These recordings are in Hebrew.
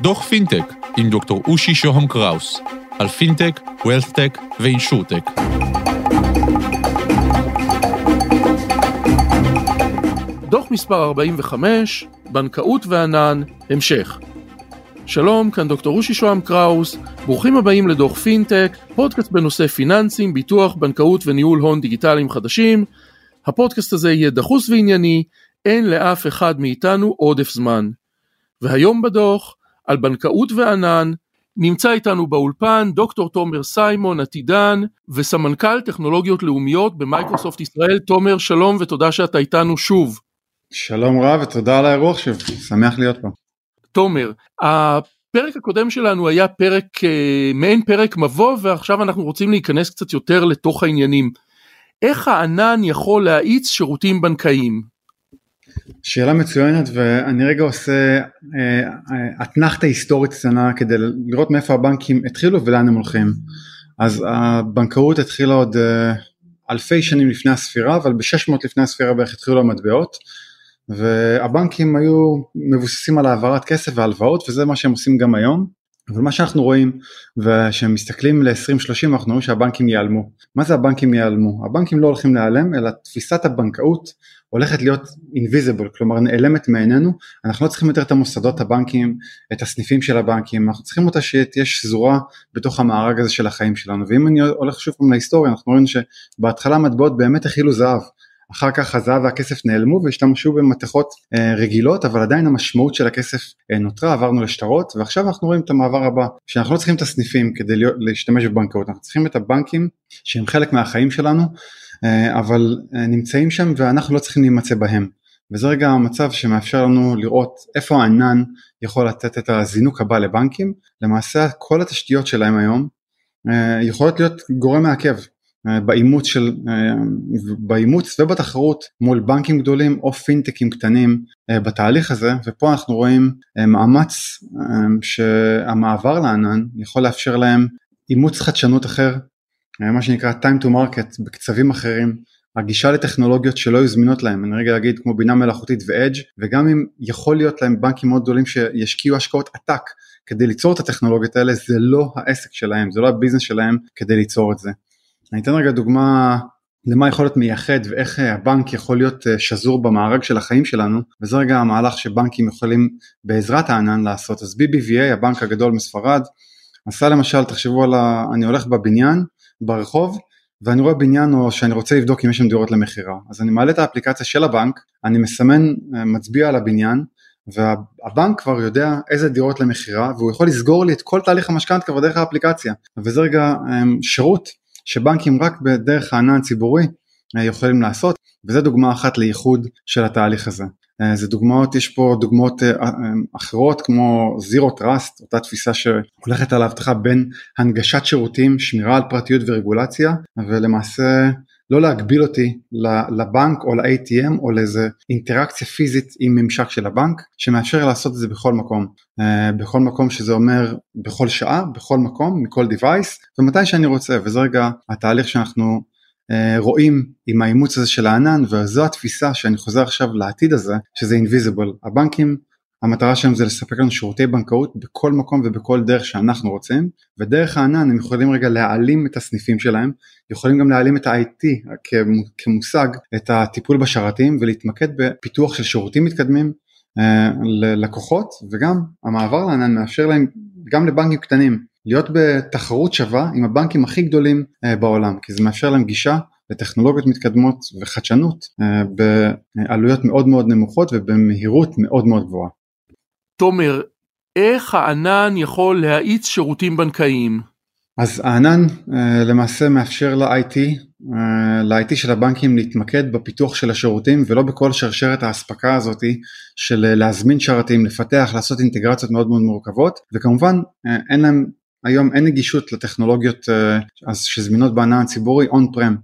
דוח פינטק עם דוקטור אושי שוהם קראוס על פינטק, וולת'טק ואינשורטק. דוח מספר 45, בנקאות וענן, המשך. שלום, כאן דוקטור אושי שוהם קראוס, ברוכים הבאים לדוח פינטק, פודקאסט בנושא פיננסים, ביטוח, בנקאות וניהול הון דיגיטליים חדשים. הפודקאסט הזה יהיה דחוס וענייני, אין לאף אחד מאיתנו עודף זמן. והיום בדוח, על בנקאות וענן, נמצא איתנו באולפן דוקטור תומר סיימון, עתידן וסמנכ"ל טכנולוגיות לאומיות במייקרוסופט ישראל. תומר, שלום ותודה שאתה איתנו שוב. שלום רב ותודה על האירוח שוב, שמח להיות פה. תומר, הפרק הקודם שלנו היה פרק, אה, מעין פרק מבוא ועכשיו אנחנו רוצים להיכנס קצת יותר לתוך העניינים. איך הענן יכול להאיץ שירותים בנקאיים? שאלה מצוינת ואני רגע עושה אה, אתנחתא היסטורית קטנה כדי לראות מאיפה הבנקים התחילו ולאן הם הולכים. אז הבנקאות התחילה עוד אה, אלפי שנים לפני הספירה אבל ב-600 לפני הספירה בערך התחילו המטבעות והבנקים היו מבוססים על העברת כסף והלוואות וזה מה שהם עושים גם היום אבל מה שאנחנו רואים וכשהם מסתכלים ל-2030 אנחנו רואים שהבנקים ייעלמו. מה זה הבנקים ייעלמו? הבנקים לא הולכים להיעלם אלא תפיסת הבנקאות הולכת להיות invisible כלומר נעלמת מעינינו אנחנו לא צריכים יותר את המוסדות הבנקים את הסניפים של הבנקים אנחנו צריכים אותה שתהיה שזורה בתוך המארג הזה של החיים שלנו. ואם אני הולך שוב פעם להיסטוריה אנחנו רואים שבהתחלה המטבעות באמת הכילו זהב. אחר כך הזהב והכסף נעלמו והשתמשו במתכות אה, רגילות אבל עדיין המשמעות של הכסף אה, נותרה עברנו לשטרות ועכשיו אנחנו רואים את המעבר הבא שאנחנו לא צריכים את הסניפים כדי להיות, להשתמש בבנקאות. אנחנו צריכים את הבנקים שהם חלק מהחיים שלנו אבל אה, נמצאים שם ואנחנו לא צריכים להימצא בהם. וזה רגע המצב שמאפשר לנו לראות איפה הענן יכול לתת את הזינוק הבא לבנקים. למעשה כל התשתיות שלהם היום אה, יכולות להיות גורם מעכב באימוץ של באימוץ ובתחרות מול בנקים גדולים או פינטקים קטנים בתהליך הזה. ופה אנחנו רואים מאמץ שהמעבר לענן יכול לאפשר להם אימוץ חדשנות אחר מה שנקרא time to market בקצבים אחרים הגישה לטכנולוגיות שלא היו זמינות להם, אני רגע אגיד כמו בינה מלאכותית ו-edge וגם אם יכול להיות להם בנקים מאוד גדולים שישקיעו השקעות עתק כדי ליצור את הטכנולוגיות האלה זה לא העסק שלהם, זה לא הביזנס שלהם כדי ליצור את זה. אני אתן רגע דוגמה למה יכול להיות מייחד ואיך הבנק יכול להיות שזור במארג של החיים שלנו וזה רגע המהלך שבנקים יכולים בעזרת הענן לעשות אז BBVA הבנק הגדול מספרד עשה למשל תחשבו על ה... אני הולך בבניין ברחוב ואני רואה בניין או שאני רוצה לבדוק אם יש שם דירות למכירה. אז אני מעלה את האפליקציה של הבנק אני מסמן אה, מצביע על הבניין והבנק כבר יודע איזה דירות למכירה והוא יכול לסגור לי את כל תהליך המשכנתא כבר דרך האפליקציה. וזה רגע אה, שירות שבנקים רק בדרך הענן הציבורי אה, יכולים לעשות וזה דוגמה אחת לייחוד של התהליך הזה. אה, זה דוגמאות, יש פה דוגמאות אה, אה, אחרות כמו זירו טראסט, אותה תפיסה שהולכת על ההבטחה בין הנגשת שירותים, שמירה על פרטיות ורגולציה ולמעשה לא להגביל אותי לבנק או ל-ATM או לאיזה אינטראקציה פיזית עם ממשק של הבנק שמאפשר לעשות את זה בכל מקום. בכל מקום שזה אומר בכל שעה, בכל מקום, מכל device ומתי שאני רוצה וזה רגע התהליך שאנחנו רואים עם האימוץ הזה של הענן וזו התפיסה שאני חוזר עכשיו לעתיד הזה שזה אינביזיבול הבנקים המטרה שלהם זה לספק לנו שירותי בנקאות בכל מקום ובכל דרך שאנחנו רוצים ודרך הענן הם יכולים רגע להעלים את הסניפים שלהם יכולים גם להעלים את ה-IT כמושג את הטיפול בשרתים ולהתמקד בפיתוח של שירותים מתקדמים אה, ללקוחות וגם המעבר לענן מאפשר להם גם לבנקים קטנים להיות בתחרות שווה עם הבנקים הכי גדולים אה, בעולם כי זה מאפשר להם גישה לטכנולוגיות מתקדמות וחדשנות אה, בעלויות מאוד מאוד נמוכות ובמהירות מאוד מאוד גבוהה. תומר, איך הענן יכול להאיץ שירותים בנקאיים? אז הענן אה, למעשה מאפשר ל-IT, ל-IT של הבנקים להתמקד בפיתוח של השירותים ולא בכל שרשרת האספקה הזאת של להזמין שרתים, לפתח, לעשות אינטגרציות מאוד מאוד מורכבות וכמובן אין להם היום אין נגישות לטכנולוגיות אה, שזמינות בענן הציבורי און פרם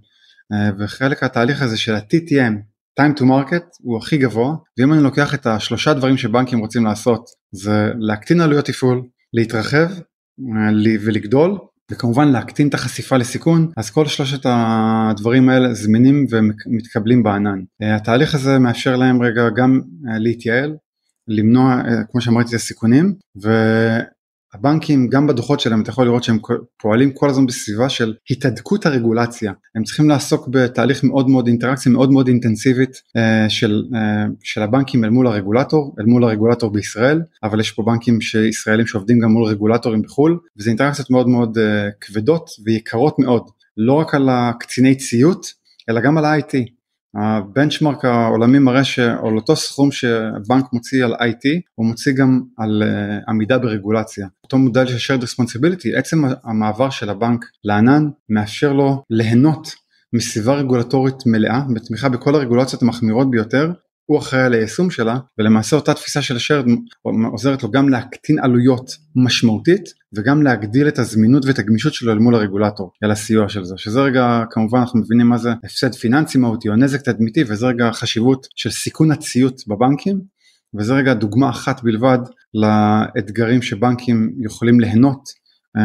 אה, וחלק התהליך הזה של ה-TTM, time to market, הוא הכי גבוה ואם אני לוקח את השלושה דברים שבנקים רוצים לעשות זה להקטין עלויות תפעול, להתרחב אה, ולגדול וכמובן להקטין את החשיפה לסיכון אז כל שלושת הדברים האלה זמינים ומתקבלים בענן. התהליך הזה מאפשר להם רגע גם להתייעל למנוע כמו שאמרתי את הסיכונים הבנקים גם בדוחות שלהם אתה יכול לראות שהם פועלים כל הזמן בסביבה של התהדקות הרגולציה. הם צריכים לעסוק בתהליך מאוד מאוד אינטראקציה מאוד מאוד אינטנסיבית אה, של, אה, של הבנקים אל מול הרגולטור אל מול הרגולטור בישראל אבל יש פה בנקים ישראלים שעובדים גם מול רגולטורים בחו"ל וזה אינטראקציות מאוד מאוד אה, כבדות ויקרות מאוד. לא רק על הקציני ציות אלא גם על ה-IT הבנצ'מרק העולמי מראה שעל אותו סכום שבנק מוציא על IT הוא מוציא גם על uh, עמידה ברגולציה. אותו מודל של shared responsibility עצם המעבר של הבנק לענן מאפשר לו ליהנות מסביבה רגולטורית מלאה בתמיכה בכל הרגולציות המחמירות ביותר הוא אחראי על היישום שלה ולמעשה אותה תפיסה של השרד עוזרת לו גם להקטין עלויות משמעותית וגם להגדיל את הזמינות ואת הגמישות שלו אל מול הרגולטור אל הסיוע של זה שזה רגע כמובן אנחנו מבינים מה זה הפסד פיננסי מהותי או נזק תדמיתי וזה רגע החשיבות של סיכון הציות בבנקים וזה רגע דוגמה אחת בלבד לאתגרים שבנקים יכולים ליהנות um,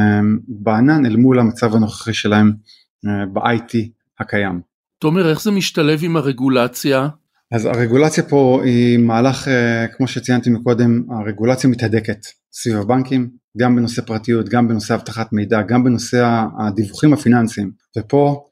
בענן אל מול המצב הנוכחי שלהם uh, ב-IT הקיים. תומר איך זה משתלב עם הרגולציה אז הרגולציה פה היא מהלך, אה, כמו שציינתי מקודם, הרגולציה מתהדקת סביב הבנקים, גם בנושא פרטיות, גם בנושא אבטחת מידע, גם בנושא הדיווחים הפיננסיים, ופה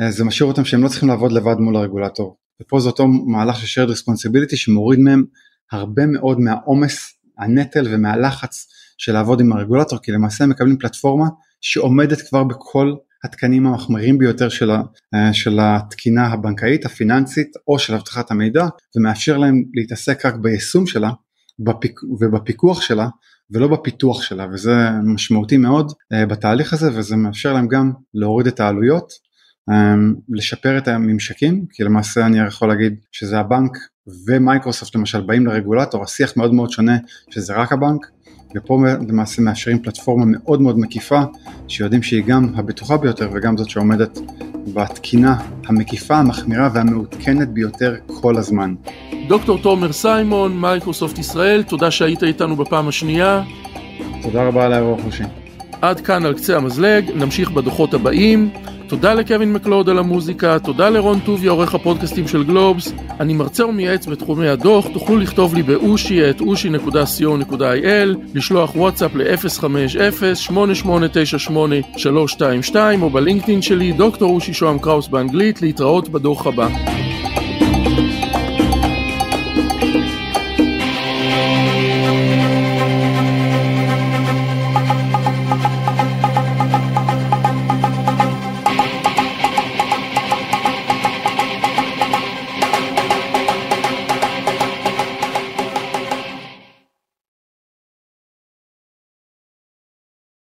אה, זה משאיר אותם שהם לא צריכים לעבוד לבד מול הרגולטור, ופה זה אותו מהלך של shared responsibility שמוריד מהם הרבה מאוד מהעומס, הנטל ומהלחץ של לעבוד עם הרגולטור, כי למעשה הם מקבלים פלטפורמה שעומדת כבר בכל התקנים המחמירים ביותר של, ה, אה, של התקינה הבנקאית, הפיננסית או של אבטחת המידע ומאפשר להם להתעסק רק ביישום שלה בפיק, ובפיקוח שלה ולא בפיתוח שלה וזה משמעותי מאוד uh, בתהליך הזה וזה מאפשר להם גם להוריד את העלויות, אממ, לשפר את הממשקים כי למעשה אני יכול להגיד שזה הבנק ומייקרוסופט למשל באים לרגולטור השיח מאוד מאוד שונה שזה רק הבנק ופה למעשה מאפשרים פלטפורמה מאוד מאוד מקיפה שיודעים שהיא גם הבטוחה ביותר וגם זאת שעומדת בתקינה המקיפה, המחמירה והמעודכנת ביותר כל הזמן. דוקטור תומר סיימון, מייקרוסופט ישראל, תודה שהיית איתנו בפעם השנייה. תודה רבה על האירוח אושי. עד כאן על קצה המזלג, נמשיך בדוחות הבאים. תודה לקווין מקלוד על המוזיקה, תודה לרון טוביה, עורך הפודקאסטים של גלובס. אני מרצה ומייעץ בתחומי הדוח, תוכלו לכתוב לי באושי את אושי.co.il, לשלוח וואטסאפ ל-050-8898-322 או בלינקדאין שלי, דוקטור אושי שוהם קראוס באנגלית, להתראות בדוח הבא.